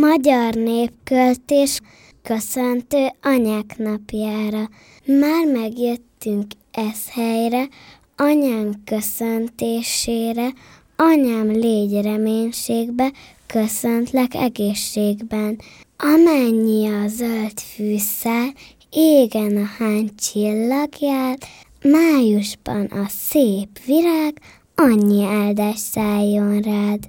Magyar népköltés köszöntő anyák napjára. Már megjöttünk ez helyre, anyánk köszöntésére, anyám légy reménységbe, köszöntlek egészségben. Amennyi a zöld fűszál, égen a hány csillagját, májusban a szép virág, annyi áldás szálljon rád.